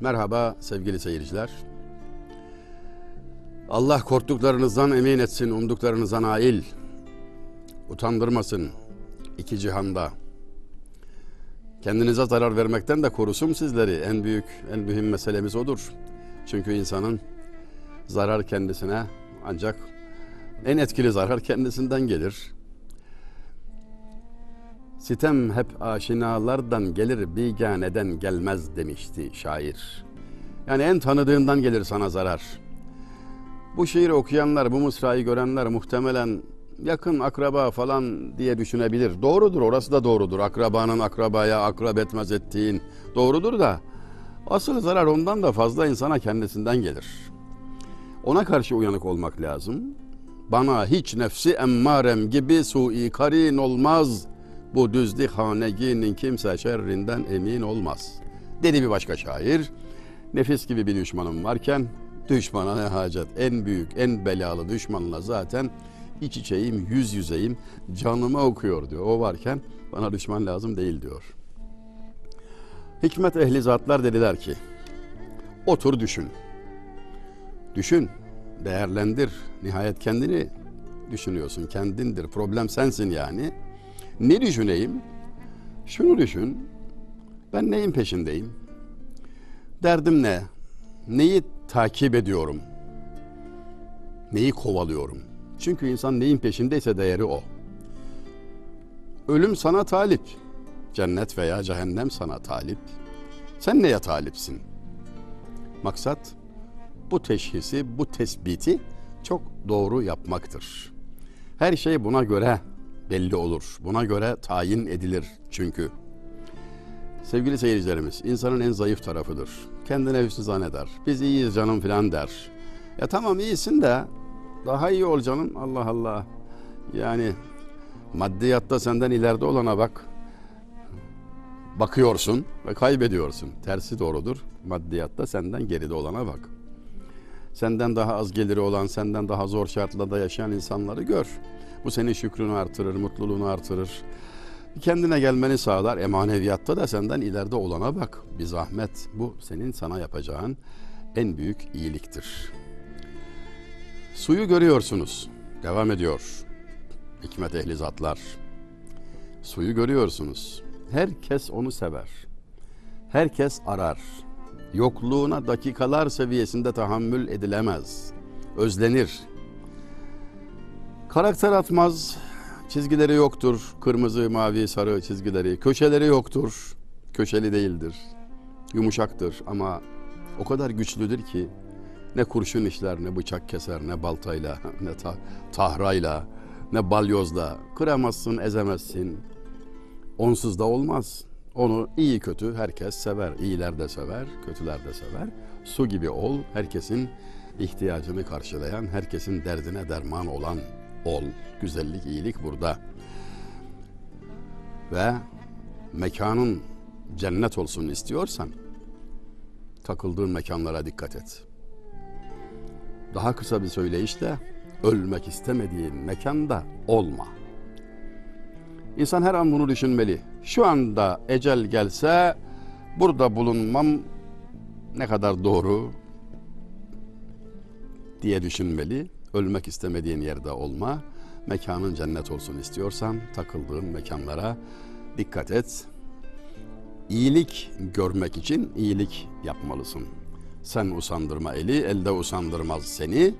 Merhaba sevgili seyirciler. Allah korktuklarınızdan emin etsin, umduklarınıza nail. Utandırmasın iki cihanda. Kendinize zarar vermekten de korusun sizleri. En büyük, en mühim meselemiz odur. Çünkü insanın zarar kendisine ancak en etkili zarar kendisinden gelir. Sitem hep aşinalardan gelir, biganeden gelmez demişti şair. Yani en tanıdığından gelir sana zarar. Bu şiiri okuyanlar, bu mısrayı görenler muhtemelen yakın akraba falan diye düşünebilir. Doğrudur, orası da doğrudur. Akrabanın akrabaya akrab etmez ettiğin doğrudur da asıl zarar ondan da fazla insana kendisinden gelir. Ona karşı uyanık olmak lazım. Bana hiç nefsi emmarem gibi sui karin olmaz. Bu düzlü haneginin kimse şerrinden emin olmaz. Dedi bir başka şair. Nefis gibi bir düşmanım varken düşmana ne hacet? En büyük, en belalı düşmanla zaten iç içeyim, yüz yüzeyim, canıma okuyor diyor. O varken bana düşman lazım değil diyor. Hikmet ehli zatlar dediler ki, otur düşün. Düşün, değerlendir. Nihayet kendini düşünüyorsun, kendindir. Problem sensin yani. Ne düşüneyim? Şunu düşün. Ben neyin peşindeyim? Derdim ne? Neyi takip ediyorum? Neyi kovalıyorum? Çünkü insan neyin peşindeyse değeri o. Ölüm sana talip. Cennet veya cehennem sana talip. Sen neye talipsin? Maksat bu teşhisi, bu tespiti çok doğru yapmaktır. Her şey buna göre belli olur. Buna göre tayin edilir çünkü. Sevgili seyircilerimiz, insanın en zayıf tarafıdır. Kendine hüsnü zanneder. Biz iyiyiz canım filan der. Ya tamam iyisin de daha iyi ol canım. Allah Allah. Yani maddiyatta senden ileride olana bak. Bakıyorsun ve kaybediyorsun. Tersi doğrudur. Maddiyatta senden geride olana bak. Senden daha az geliri olan, senden daha zor şartlarda yaşayan insanları gör. Bu senin şükrünü artırır, mutluluğunu artırır. Kendine gelmeni sağlar. Emaneviyatta da senden ileride olana bak. Bir zahmet. Bu senin sana yapacağın en büyük iyiliktir. Suyu görüyorsunuz. Devam ediyor. Hikmet ehli zatlar. Suyu görüyorsunuz. Herkes onu sever. Herkes arar. Yokluğuna dakikalar seviyesinde tahammül edilemez. Özlenir. Karakter atmaz. Çizgileri yoktur. Kırmızı, mavi, sarı çizgileri. Köşeleri yoktur. Köşeli değildir. Yumuşaktır ama o kadar güçlüdür ki ne kurşun işler, ne bıçak keser, ne baltayla, ne ta- tahrayla, ne balyozla kıramazsın, ezemezsin. Onsuz da olmaz. Onu iyi kötü herkes sever. İyiler de sever, kötüler de sever. Su gibi ol, herkesin ihtiyacını karşılayan, herkesin derdine derman olan ol. Güzellik, iyilik burada. Ve mekanın cennet olsun istiyorsan takıldığın mekanlara dikkat et. Daha kısa bir söyleyişle ölmek istemediğin mekanda olma. İnsan her an bunu düşünmeli. Şu anda ecel gelse burada bulunmam ne kadar doğru diye düşünmeli. Ölmek istemediğin yerde olma. Mekanın cennet olsun istiyorsan takıldığın mekanlara dikkat et. İyilik görmek için iyilik yapmalısın. Sen usandırma eli, elde usandırmaz seni.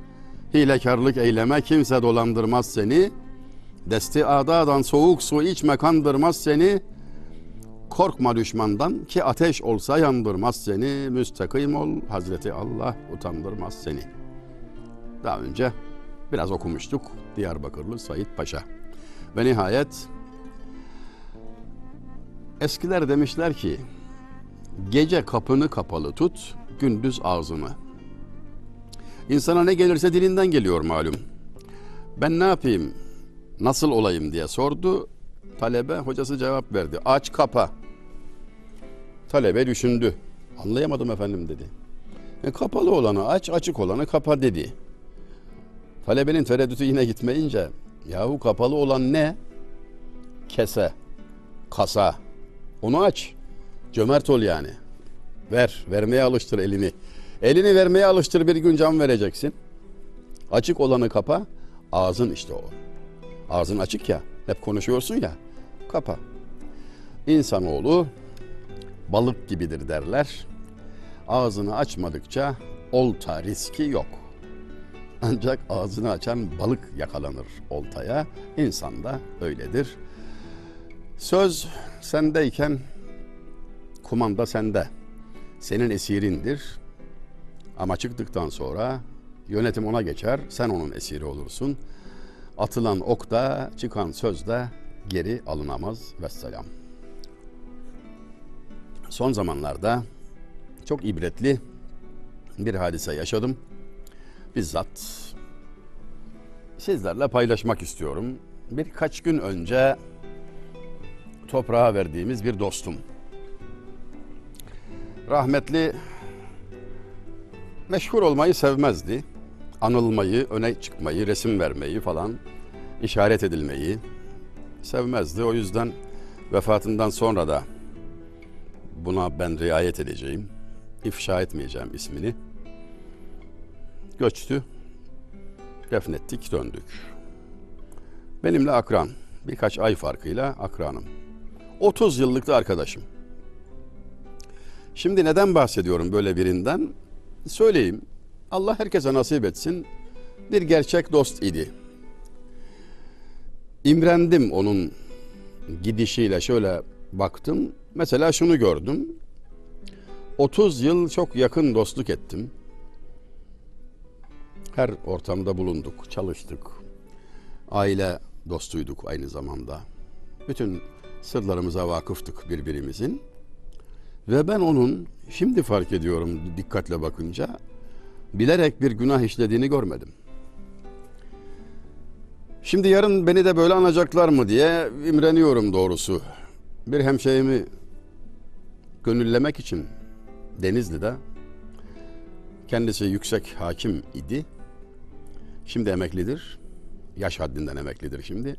Hilekarlık eyleme, kimse dolandırmaz seni. Desti adadan soğuk su içme kandırmaz seni. Korkma düşmandan ki ateş olsa yandırmaz seni. Müstakim ol, Hazreti Allah utandırmaz seni. Daha önce biraz okumuştuk Diyarbakırlı Said Paşa. Ve nihayet eskiler demişler ki gece kapını kapalı tut, gündüz ağzını. İnsana ne gelirse dilinden geliyor malum. Ben ne yapayım, nasıl olayım diye sordu. Talebe hocası cevap verdi. Aç kapa. Talebe düşündü. Anlayamadım efendim dedi. E, kapalı olanı aç, açık olanı kapa dedi. Talebenin tereddütü yine gitmeyince yahu kapalı olan ne? Kese, kasa. Onu aç. Cömert ol yani. Ver. Vermeye alıştır elini. Elini vermeye alıştır bir gün can vereceksin. Açık olanı kapa. Ağzın işte o. Ağzın açık ya. Hep konuşuyorsun ya. Kapa. İnsanoğlu balık gibidir derler. Ağzını açmadıkça olta riski yok. Ancak ağzını açan balık yakalanır oltaya. İnsan da öyledir. Söz sendeyken kumanda sende. Senin esirindir. Ama çıktıktan sonra yönetim ona geçer. Sen onun esiri olursun. Atılan ok da çıkan söz de geri alınamaz. Vesselam. Son zamanlarda çok ibretli bir hadise yaşadım. Bizzat sizlerle paylaşmak istiyorum. Birkaç gün önce toprağa verdiğimiz bir dostum. Rahmetli meşhur olmayı sevmezdi. Anılmayı, öne çıkmayı, resim vermeyi falan, işaret edilmeyi sevmezdi. O yüzden vefatından sonra da buna ben riayet edeceğim. İfşa etmeyeceğim ismini. Göçtü. Defnettik, döndük. Benimle akran. Birkaç ay farkıyla akranım. 30 yıllık da arkadaşım. Şimdi neden bahsediyorum böyle birinden? Söyleyeyim. Allah herkese nasip etsin. Bir gerçek dost idi. İmrendim onun gidişiyle şöyle baktım. Mesela şunu gördüm. 30 yıl çok yakın dostluk ettim. Her ortamda bulunduk, çalıştık. Aile dostuyduk aynı zamanda. Bütün sırlarımıza vakıftık birbirimizin. Ve ben onun şimdi fark ediyorum dikkatle bakınca bilerek bir günah işlediğini görmedim. Şimdi yarın beni de böyle anacaklar mı diye imreniyorum doğrusu. Bir hemşehrimi gönüllemek için Denizli'de kendisi yüksek hakim idi. Şimdi emeklidir. Yaş haddinden emeklidir şimdi.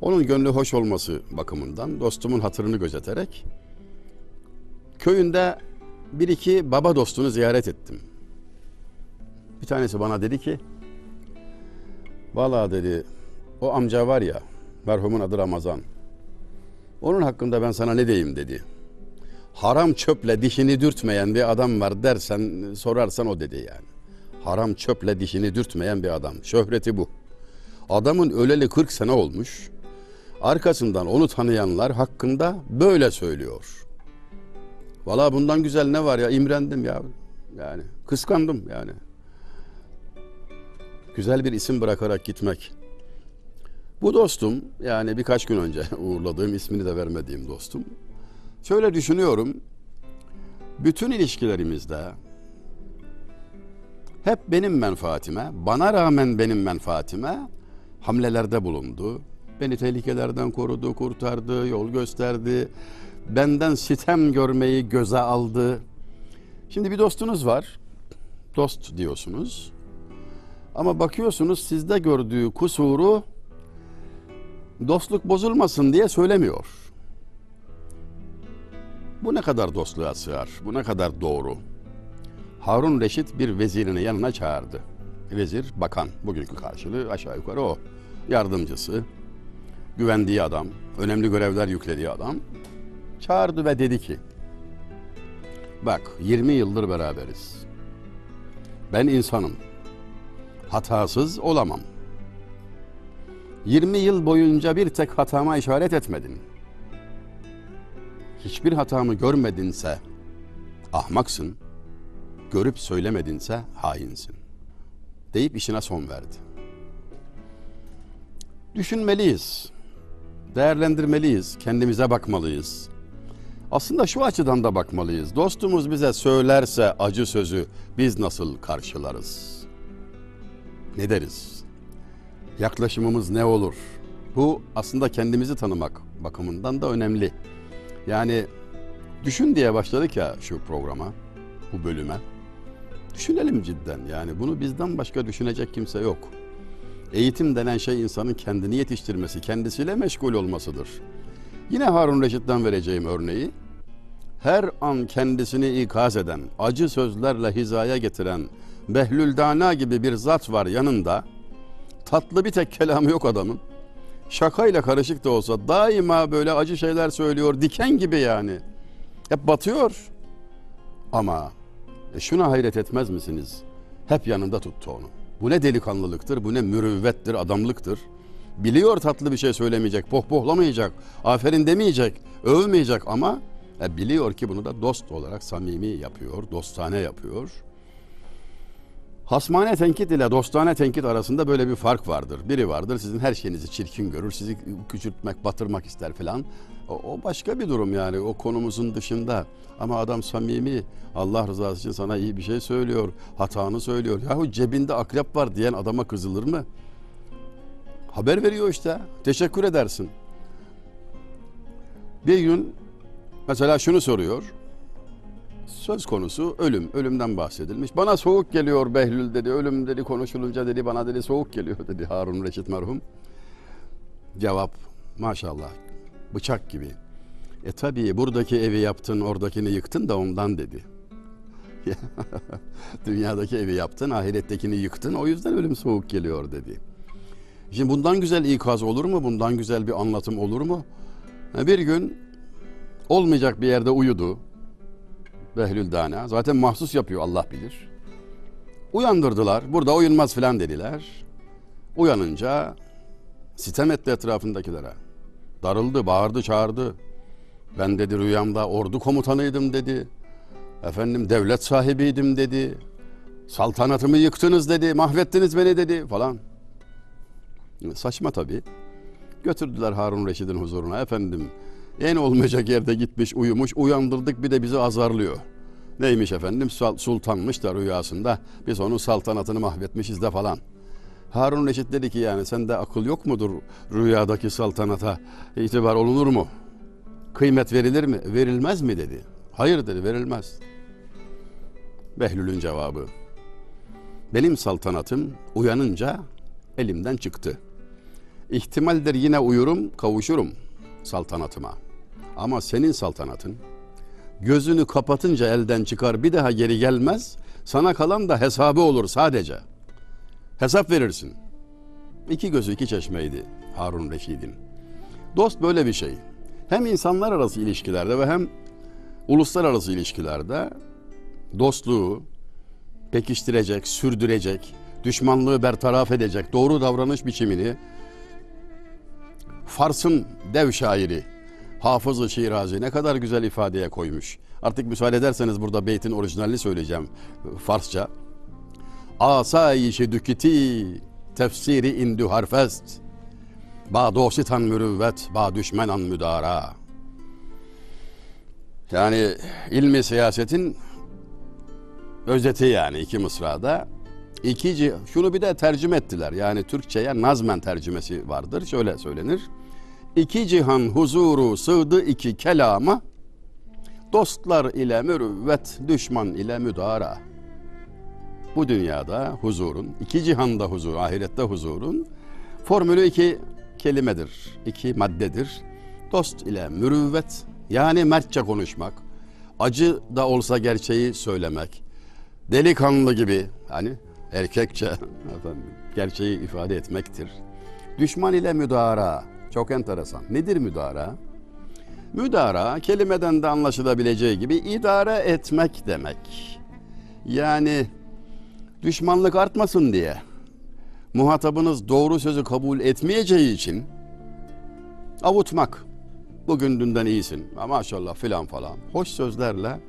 Onun gönlü hoş olması bakımından dostumun hatırını gözeterek köyünde bir iki baba dostunu ziyaret ettim. Bir tanesi bana dedi ki Valla dedi o amca var ya merhumun adı Ramazan. Onun hakkında ben sana ne diyeyim dedi. Haram çöple dişini dürtmeyen bir adam var dersen sorarsan o dedi yani. Haram çöple dişini dürtmeyen bir adam. Şöhreti bu. Adamın öleli 40 sene olmuş. Arkasından onu tanıyanlar hakkında böyle söylüyor. Valla bundan güzel ne var ya imrendim ya. Yani kıskandım yani. Güzel bir isim bırakarak gitmek. Bu dostum yani birkaç gün önce uğurladığım ismini de vermediğim dostum. Şöyle düşünüyorum. Bütün ilişkilerimizde hep benim menfaatime, bana rağmen benim menfaatime hamlelerde bulundu. Beni tehlikelerden korudu, kurtardı, yol gösterdi. Benden sitem görmeyi göze aldı. Şimdi bir dostunuz var. Dost diyorsunuz. Ama bakıyorsunuz sizde gördüğü kusuru dostluk bozulmasın diye söylemiyor. Bu ne kadar dostluğa sığar? Bu ne kadar doğru? Harun Reşit bir vezirini yanına çağırdı. Vezir, bakan, bugünkü karşılığı aşağı yukarı o. Yardımcısı, güvendiği adam, önemli görevler yüklediği adam. Çağırdı ve dedi ki, bak 20 yıldır beraberiz. Ben insanım. Hatasız olamam. 20 yıl boyunca bir tek hatama işaret etmedin. Hiçbir hatamı görmedinse ahmaksın, görüp söylemedinse hainsin. Deyip işine son verdi. Düşünmeliyiz, değerlendirmeliyiz, kendimize bakmalıyız. Aslında şu açıdan da bakmalıyız. Dostumuz bize söylerse acı sözü biz nasıl karşılarız? Ne deriz? Yaklaşımımız ne olur? Bu aslında kendimizi tanımak bakımından da önemli. Yani düşün diye başladık ya şu programa, bu bölüme. Düşünelim cidden yani bunu bizden başka düşünecek kimse yok. Eğitim denen şey insanın kendini yetiştirmesi, kendisiyle meşgul olmasıdır. Yine Harun Reşit'ten vereceğim örneği. her an kendisini ikaz eden, acı sözlerle hizaya getiren Behlül Dana gibi bir zat var yanında. Tatlı bir tek kelamı yok adamın. Şakayla karışık da olsa daima böyle acı şeyler söylüyor. Diken gibi yani. Hep batıyor. Ama e şuna hayret etmez misiniz? Hep yanında tuttu onu. Bu ne delikanlılıktır, bu ne mürüvvettir, adamlıktır. Biliyor tatlı bir şey söylemeyecek, pohpohlamayacak, aferin demeyecek, övmeyecek ama e, biliyor ki bunu da dost olarak samimi yapıyor, dostane yapıyor. Hasmane tenkit ile dostane tenkit arasında böyle bir fark vardır. Biri vardır sizin her şeyinizi çirkin görür, sizi küçültmek, batırmak ister falan. O, başka bir durum yani o konumuzun dışında. Ama adam samimi, Allah rızası için sana iyi bir şey söylüyor, hatanı söylüyor. Yahu cebinde akrep var diyen adama kızılır mı? Haber veriyor işte, teşekkür edersin. Bir gün mesela şunu soruyor. Söz konusu ölüm. Ölümden bahsedilmiş. Bana soğuk geliyor Behlül dedi. Ölüm dedi konuşulunca dedi bana dedi soğuk geliyor dedi Harun Reşit merhum. Cevap maşallah bıçak gibi. E tabii buradaki evi yaptın oradakini yıktın da ondan dedi. Dünyadaki evi yaptın ahirettekini yıktın o yüzden ölüm soğuk geliyor dedi. Şimdi bundan güzel ikaz olur mu? Bundan güzel bir anlatım olur mu? Bir gün olmayacak bir yerde uyudu. Behlül Dana. Zaten mahsus yapıyor Allah bilir. Uyandırdılar. Burada uyunmaz filan dediler. Uyanınca sitem etti etrafındakilere. Darıldı, bağırdı, çağırdı. Ben dedi rüyamda ordu komutanıydım dedi. Efendim devlet sahibiydim dedi. Saltanatımı yıktınız dedi. Mahvettiniz beni dedi falan. Saçma tabii. Götürdüler Harun Reşid'in huzuruna. Efendim en olmayacak yerde gitmiş uyumuş uyandırdık bir de bizi azarlıyor. Neymiş efendim sultanmış da rüyasında biz onun saltanatını mahvetmişiz de falan. Harun Reşit dedi ki yani sende akıl yok mudur rüyadaki saltanata itibar olunur mu? Kıymet verilir mi? Verilmez mi dedi. Hayır dedi verilmez. Behlül'ün cevabı. Benim saltanatım uyanınca elimden çıktı. İhtimaldir yine uyurum, kavuşurum saltanatıma. Ama senin saltanatın gözünü kapatınca elden çıkar bir daha geri gelmez. Sana kalan da hesabı olur sadece. Hesap verirsin. İki gözü iki çeşmeydi Harun Reşid'in. Dost böyle bir şey. Hem insanlar arası ilişkilerde ve hem uluslararası ilişkilerde dostluğu pekiştirecek, sürdürecek, düşmanlığı bertaraf edecek doğru davranış biçimini Fars'ın dev şairi Hafız-ı Şirazi ne kadar güzel ifadeye koymuş. Artık müsaade ederseniz burada beytin orijinalini söyleyeceğim Farsça. Asayişi dükiti tefsiri indü harfest. Ba dositan mürüvvet, ba düşmenan müdara. Yani ilmi siyasetin özeti yani iki mısrada. İki, şunu bir de tercüme ettiler. Yani Türkçe'ye nazmen tercümesi vardır. Şöyle söylenir. İki cihan huzuru sığdı iki kelama. Dostlar ile mürüvvet, düşman ile müdara. Bu dünyada huzurun, iki cihanda huzur, ahirette huzurun formülü iki kelimedir, iki maddedir. Dost ile mürüvvet, yani mertçe konuşmak, acı da olsa gerçeği söylemek, delikanlı gibi, hani erkekçe efendim, gerçeği ifade etmektir. Düşman ile müdara, çok enteresan. Nedir müdara? Müdara kelimeden de anlaşılabileceği gibi idare etmek demek. Yani düşmanlık artmasın diye muhatabınız doğru sözü kabul etmeyeceği için avutmak. Bugün dünden iyisin. Maşallah filan falan. Hoş sözlerle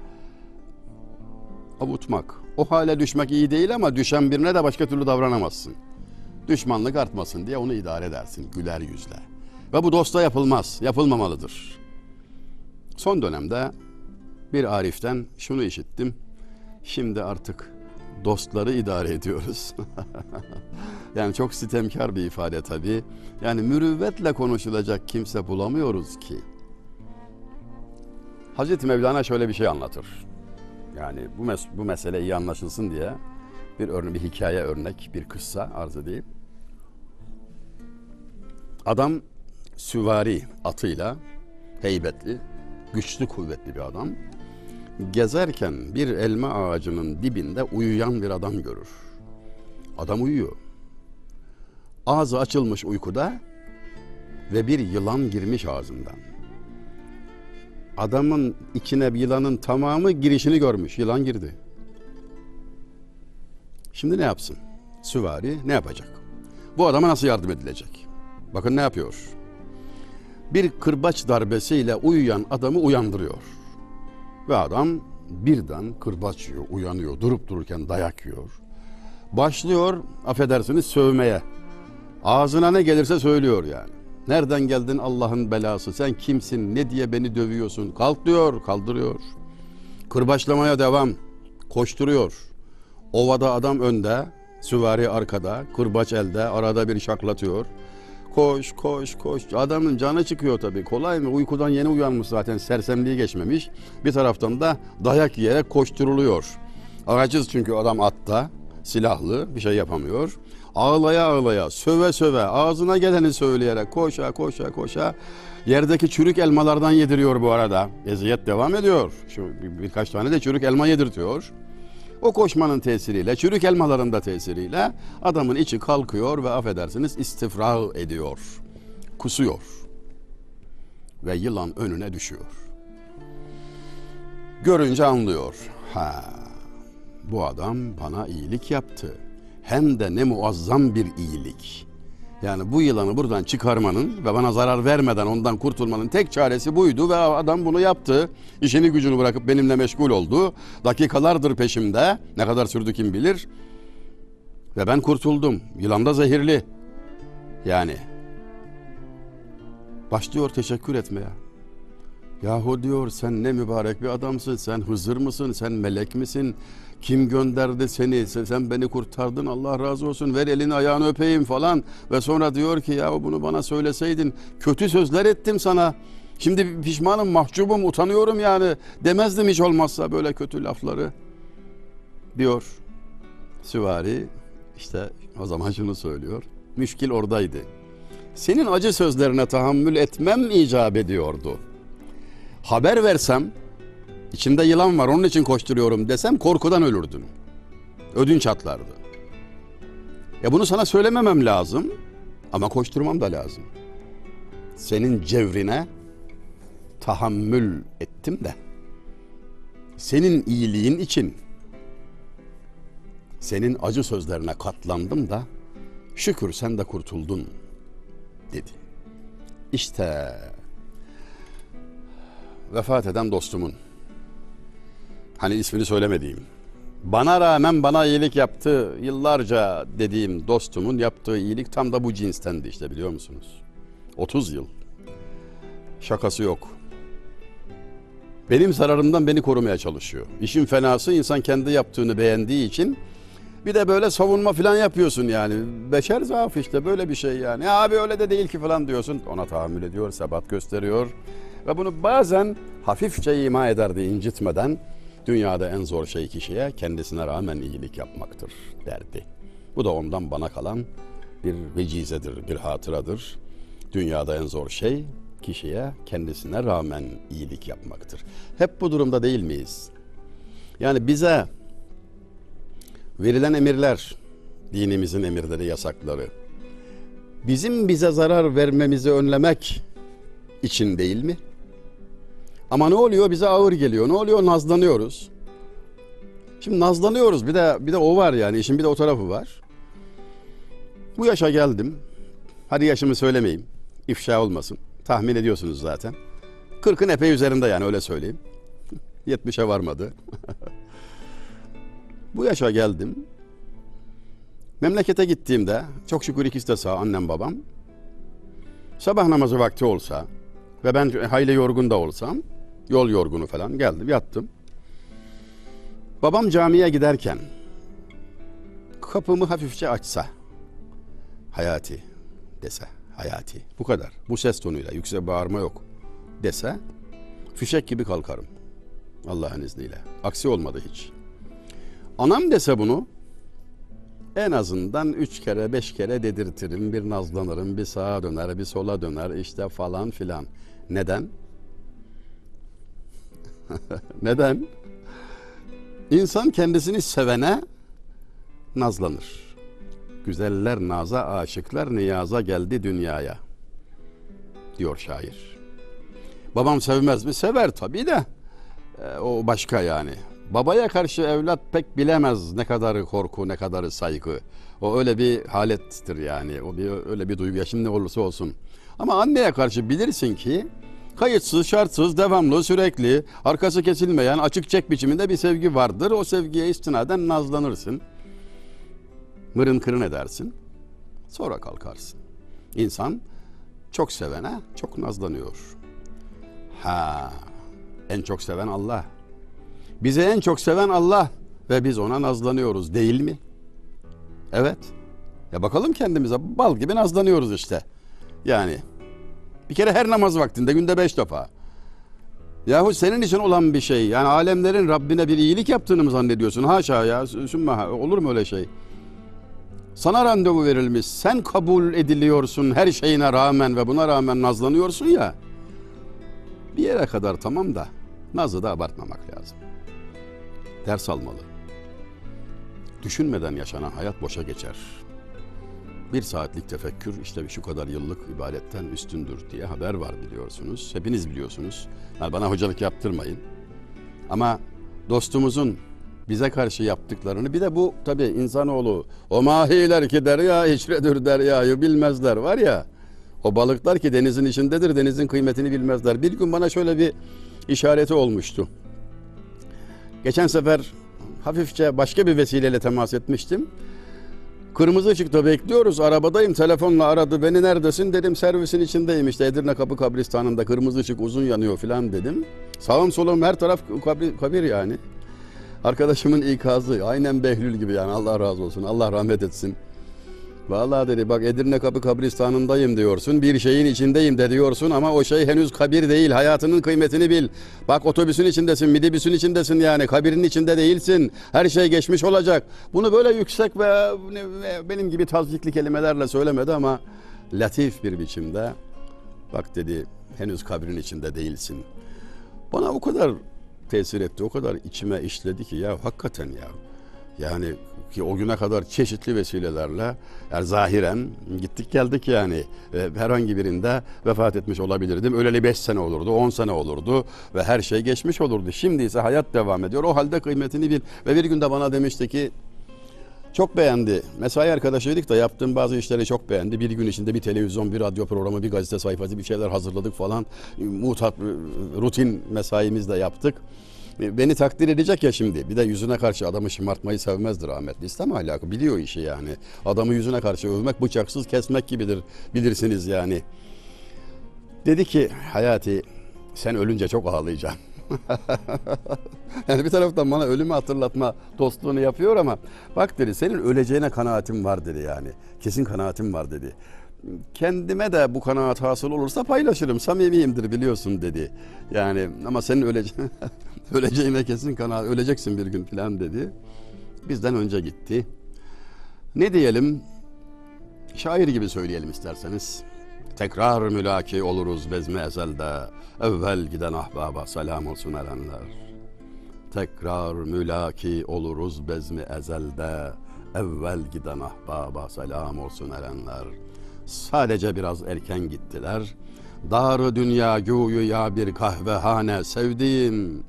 avutmak. O hale düşmek iyi değil ama düşen birine de başka türlü davranamazsın. Düşmanlık artmasın diye onu idare edersin güler yüzle. Ve bu dosta yapılmaz, yapılmamalıdır. Son dönemde bir Arif'ten şunu işittim. Şimdi artık dostları idare ediyoruz. yani çok sitemkar bir ifade tabii. Yani mürüvvetle konuşulacak kimse bulamıyoruz ki. Hazreti Mevlana şöyle bir şey anlatır. Yani bu, mes bu mesele iyi anlaşılsın diye bir örnek, bir hikaye örnek, bir kıssa arz edeyim. Adam süvari atıyla heybetli, güçlü, kuvvetli bir adam. Gezerken bir elma ağacının dibinde uyuyan bir adam görür. Adam uyuyor. Ağzı açılmış uykuda ve bir yılan girmiş ağzından. Adamın içine yılanın tamamı girişini görmüş. Yılan girdi. Şimdi ne yapsın? Süvari ne yapacak? Bu adama nasıl yardım edilecek? Bakın ne yapıyor? Bir kırbaç darbesiyle uyuyan adamı uyandırıyor. Ve adam birden kırbaç yiyor, uyanıyor, durup dururken dayak yiyor. Başlıyor, affedersiniz, sövmeye. Ağzına ne gelirse söylüyor yani. Nereden geldin Allah'ın belası? Sen kimsin? Ne diye beni dövüyorsun? Kalk diyor, kaldırıyor. Kırbaçlamaya devam. Koşturuyor. Ovada adam önde, süvari arkada, kırbaç elde, arada bir şaklatıyor. Koş, koş, koş. Adamın canı çıkıyor tabii. Kolay mı? Uykudan yeni uyanmış zaten. Sersemliği geçmemiş. Bir taraftan da dayak yiyerek koşturuluyor. Aciz çünkü adam atta, silahlı, bir şey yapamıyor. Ağlaya ağlaya, söve söve, ağzına geleni söyleyerek koşa koşa koşa yerdeki çürük elmalardan yediriyor bu arada. Eziyet devam ediyor. Şu bir- birkaç tane de çürük elma yedirtiyor. O koşmanın tesiriyle, çürük elmaların da tesiriyle adamın içi kalkıyor ve affedersiniz istifra ediyor. Kusuyor. Ve yılan önüne düşüyor. Görünce anlıyor. Ha, bu adam bana iyilik yaptı. Hem de ne muazzam bir iyilik. Yani bu yılanı buradan çıkarmanın ve bana zarar vermeden ondan kurtulmanın tek çaresi buydu ve adam bunu yaptı. İşini gücünü bırakıp benimle meşgul oldu. Dakikalardır peşimde. Ne kadar sürdü kim bilir. Ve ben kurtuldum. Yılan da zehirli. Yani. Başlıyor teşekkür etmeye. Yahu diyor sen ne mübarek bir adamsın. Sen Hızır mısın? Sen melek misin? Kim gönderdi seni? Sen, beni kurtardın. Allah razı olsun. Ver elini ayağını öpeyim falan. Ve sonra diyor ki ya bunu bana söyleseydin. Kötü sözler ettim sana. Şimdi pişmanım, mahcubum, utanıyorum yani. Demezdim hiç olmazsa böyle kötü lafları. Diyor. Süvari işte o zaman şunu söylüyor. Müşkil oradaydı. Senin acı sözlerine tahammül etmem icap ediyordu haber versem içimde yılan var onun için koşturuyorum desem korkudan ölürdün. Ödünç atlardı. Ya bunu sana söylememem lazım ama koşturmam da lazım. Senin cevrine tahammül ettim de senin iyiliğin için senin acı sözlerine katlandım da şükür sen de kurtuldun dedi. İşte vefat eden dostumun hani ismini söylemediğim bana rağmen bana iyilik yaptı yıllarca dediğim dostumun yaptığı iyilik tam da bu cinstendi işte biliyor musunuz? 30 yıl. Şakası yok. Benim zararımdan beni korumaya çalışıyor. İşin fenası insan kendi yaptığını beğendiği için bir de böyle savunma falan yapıyorsun yani. Beşer zaafı işte böyle bir şey yani. Ya abi öyle de değil ki falan diyorsun. Ona tahammül ediyor, sebat gösteriyor. Ve bunu bazen hafifçe ima ederdi incitmeden. Dünyada en zor şey kişiye kendisine rağmen iyilik yapmaktır derdi. Bu da ondan bana kalan bir vecizedir, bir hatıradır. Dünyada en zor şey kişiye kendisine rağmen iyilik yapmaktır. Hep bu durumda değil miyiz? Yani bize verilen emirler, dinimizin emirleri, yasakları, bizim bize zarar vermemizi önlemek için değil mi? Ama ne oluyor? Bize ağır geliyor. Ne oluyor? Nazlanıyoruz. Şimdi nazlanıyoruz. Bir de bir de o var yani. işin bir de o tarafı var. Bu yaşa geldim. Hadi yaşımı söylemeyeyim. İfşa olmasın. Tahmin ediyorsunuz zaten. 40'ın epey üzerinde yani öyle söyleyeyim. 70'e varmadı. Bu yaşa geldim. Memlekete gittiğimde çok şükür ikisi de sağ annem babam. Sabah namazı vakti olsa ve ben hayli yorgun da olsam yol yorgunu falan geldim yattım. Babam camiye giderken kapımı hafifçe açsa Hayati dese Hayati bu kadar bu ses tonuyla yüksek bağırma yok dese fişek gibi kalkarım Allah'ın izniyle. Aksi olmadı hiç. Anam dese bunu en azından üç kere beş kere dedirtirim. Bir nazlanırım, bir sağa döner, bir sola döner işte falan filan. Neden? Neden? İnsan kendisini sevene nazlanır. Güzeller naza, aşıklar niyaza geldi dünyaya. Diyor şair. Babam sevmez mi? Sever tabii de. E, o başka yani. Babaya karşı evlat pek bilemez ne kadar korku, ne kadar saygı. O öyle bir halettir yani. O bir öyle bir duygu yaşım ne olursa olsun. Ama anneye karşı bilirsin ki kayıtsız, şartsız, devamlı, sürekli, arkası kesilmeyen, açık çek biçiminde bir sevgi vardır. O sevgiye istinaden nazlanırsın. Mırın kırın edersin. Sonra kalkarsın. İnsan çok sevene çok nazlanıyor. Ha, en çok seven Allah. Bizi en çok seven Allah ve biz ona nazlanıyoruz değil mi? Evet. Ya bakalım kendimize bal gibi nazlanıyoruz işte. Yani bir kere her namaz vaktinde günde beş defa. Yahu senin için olan bir şey. Yani alemlerin Rabbine bir iyilik yaptığını mı zannediyorsun? Haşa ya. Sümme olur mu öyle şey? Sana randevu verilmiş. Sen kabul ediliyorsun her şeyine rağmen ve buna rağmen nazlanıyorsun ya. Bir yere kadar tamam da nazı da abartmamak lazım. Ders almalı. Düşünmeden yaşanan hayat boşa geçer. Bir saatlik tefekkür işte şu kadar yıllık ibadetten üstündür diye haber var biliyorsunuz. Hepiniz biliyorsunuz. Yani bana hocalık yaptırmayın. Ama dostumuzun bize karşı yaptıklarını bir de bu tabi insanoğlu o mahiler ki derya içredir deryayı bilmezler var ya o balıklar ki denizin içindedir denizin kıymetini bilmezler. Bir gün bana şöyle bir işareti olmuştu. Geçen sefer hafifçe başka bir vesileyle temas etmiştim. Kırmızı ışıkta bekliyoruz. Arabadayım. Telefonla aradı. Beni neredesin? Dedim servisin içindeyim. işte Edirne Kapı kabristanında kırmızı ışık uzun yanıyor filan dedim. Sağım solum her taraf kabir, kabir yani. Arkadaşımın ikazı. Aynen Behlül gibi yani. Allah razı olsun. Allah rahmet etsin. Vallahi dedi bak Edirne Kapı kabristanındayım diyorsun. Bir şeyin içindeyim de diyorsun ama o şey henüz kabir değil. Hayatının kıymetini bil. Bak otobüsün içindesin, midibüsün içindesin yani. Kabirin içinde değilsin. Her şey geçmiş olacak. Bunu böyle yüksek ve benim gibi tazikli kelimelerle söylemedi ama latif bir biçimde. Bak dedi henüz kabrin içinde değilsin. Bana o kadar tesir etti, o kadar içime işledi ki ya hakikaten ya. Yani ki o güne kadar çeşitli vesilelerle yani zahiren gittik geldik yani e, herhangi birinde vefat etmiş olabilirdim. Öleli 5 sene olurdu, 10 sene olurdu ve her şey geçmiş olurdu. Şimdi ise hayat devam ediyor. O halde kıymetini bil. Ve bir günde bana demişti ki çok beğendi. Mesai arkadaşıydık da yaptığım bazı işleri çok beğendi. Bir gün içinde bir televizyon, bir radyo programı, bir gazete sayfası bir şeyler hazırladık falan. Mutat, rutin mesaimiz de yaptık. Beni takdir edecek ya şimdi. Bir de yüzüne karşı adamı şımartmayı sevmezdir rahmetli. İslam ahlakı biliyor işi yani. Adamı yüzüne karşı övmek bıçaksız kesmek gibidir bilirsiniz yani. Dedi ki Hayati sen ölünce çok ağlayacaksın. yani bir taraftan bana ölümü hatırlatma dostluğunu yapıyor ama bak dedi senin öleceğine kanaatim var dedi yani. Kesin kanaatim var dedi. Kendime de bu kanaat hasıl olursa paylaşırım. Samimiyimdir biliyorsun dedi. Yani ama senin ölece öleceğine kesin kanaat öleceksin bir gün falan dedi. Bizden önce gitti. Ne diyelim? Şair gibi söyleyelim isterseniz. Tekrar mülaki oluruz bezme ezelde. Evvel giden ahbaba selam olsun erenler. Tekrar mülaki oluruz bezmi ezelde. Evvel giden ahbaba selam olsun erenler. Sadece biraz erken gittiler. Darı dünya güyü ya bir kahvehane sevdiğim.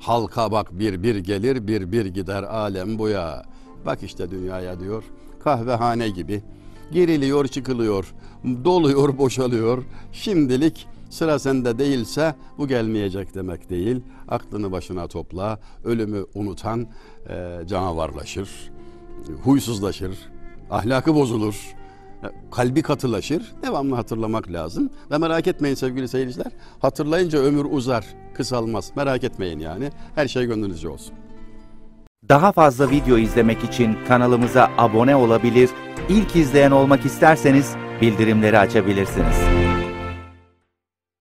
Halka bak bir bir gelir bir bir gider alem buya. Bak işte dünyaya diyor kahvehane gibi. Giriliyor çıkılıyor, doluyor boşalıyor. Şimdilik sıra sende değilse bu gelmeyecek demek değil. Aklını başına topla, ölümü unutan e, canavarlaşır, huysuzlaşır, ahlakı bozulur, kalbi katılaşır. Devamlı hatırlamak lazım. Ve merak etmeyin sevgili seyirciler. Hatırlayınca ömür uzar, kısalmaz. Merak etmeyin yani. Her şey gönlünüzce olsun. Daha fazla video izlemek için kanalımıza abone olabilir, ilk izleyen olmak isterseniz bildirimleri açabilirsiniz.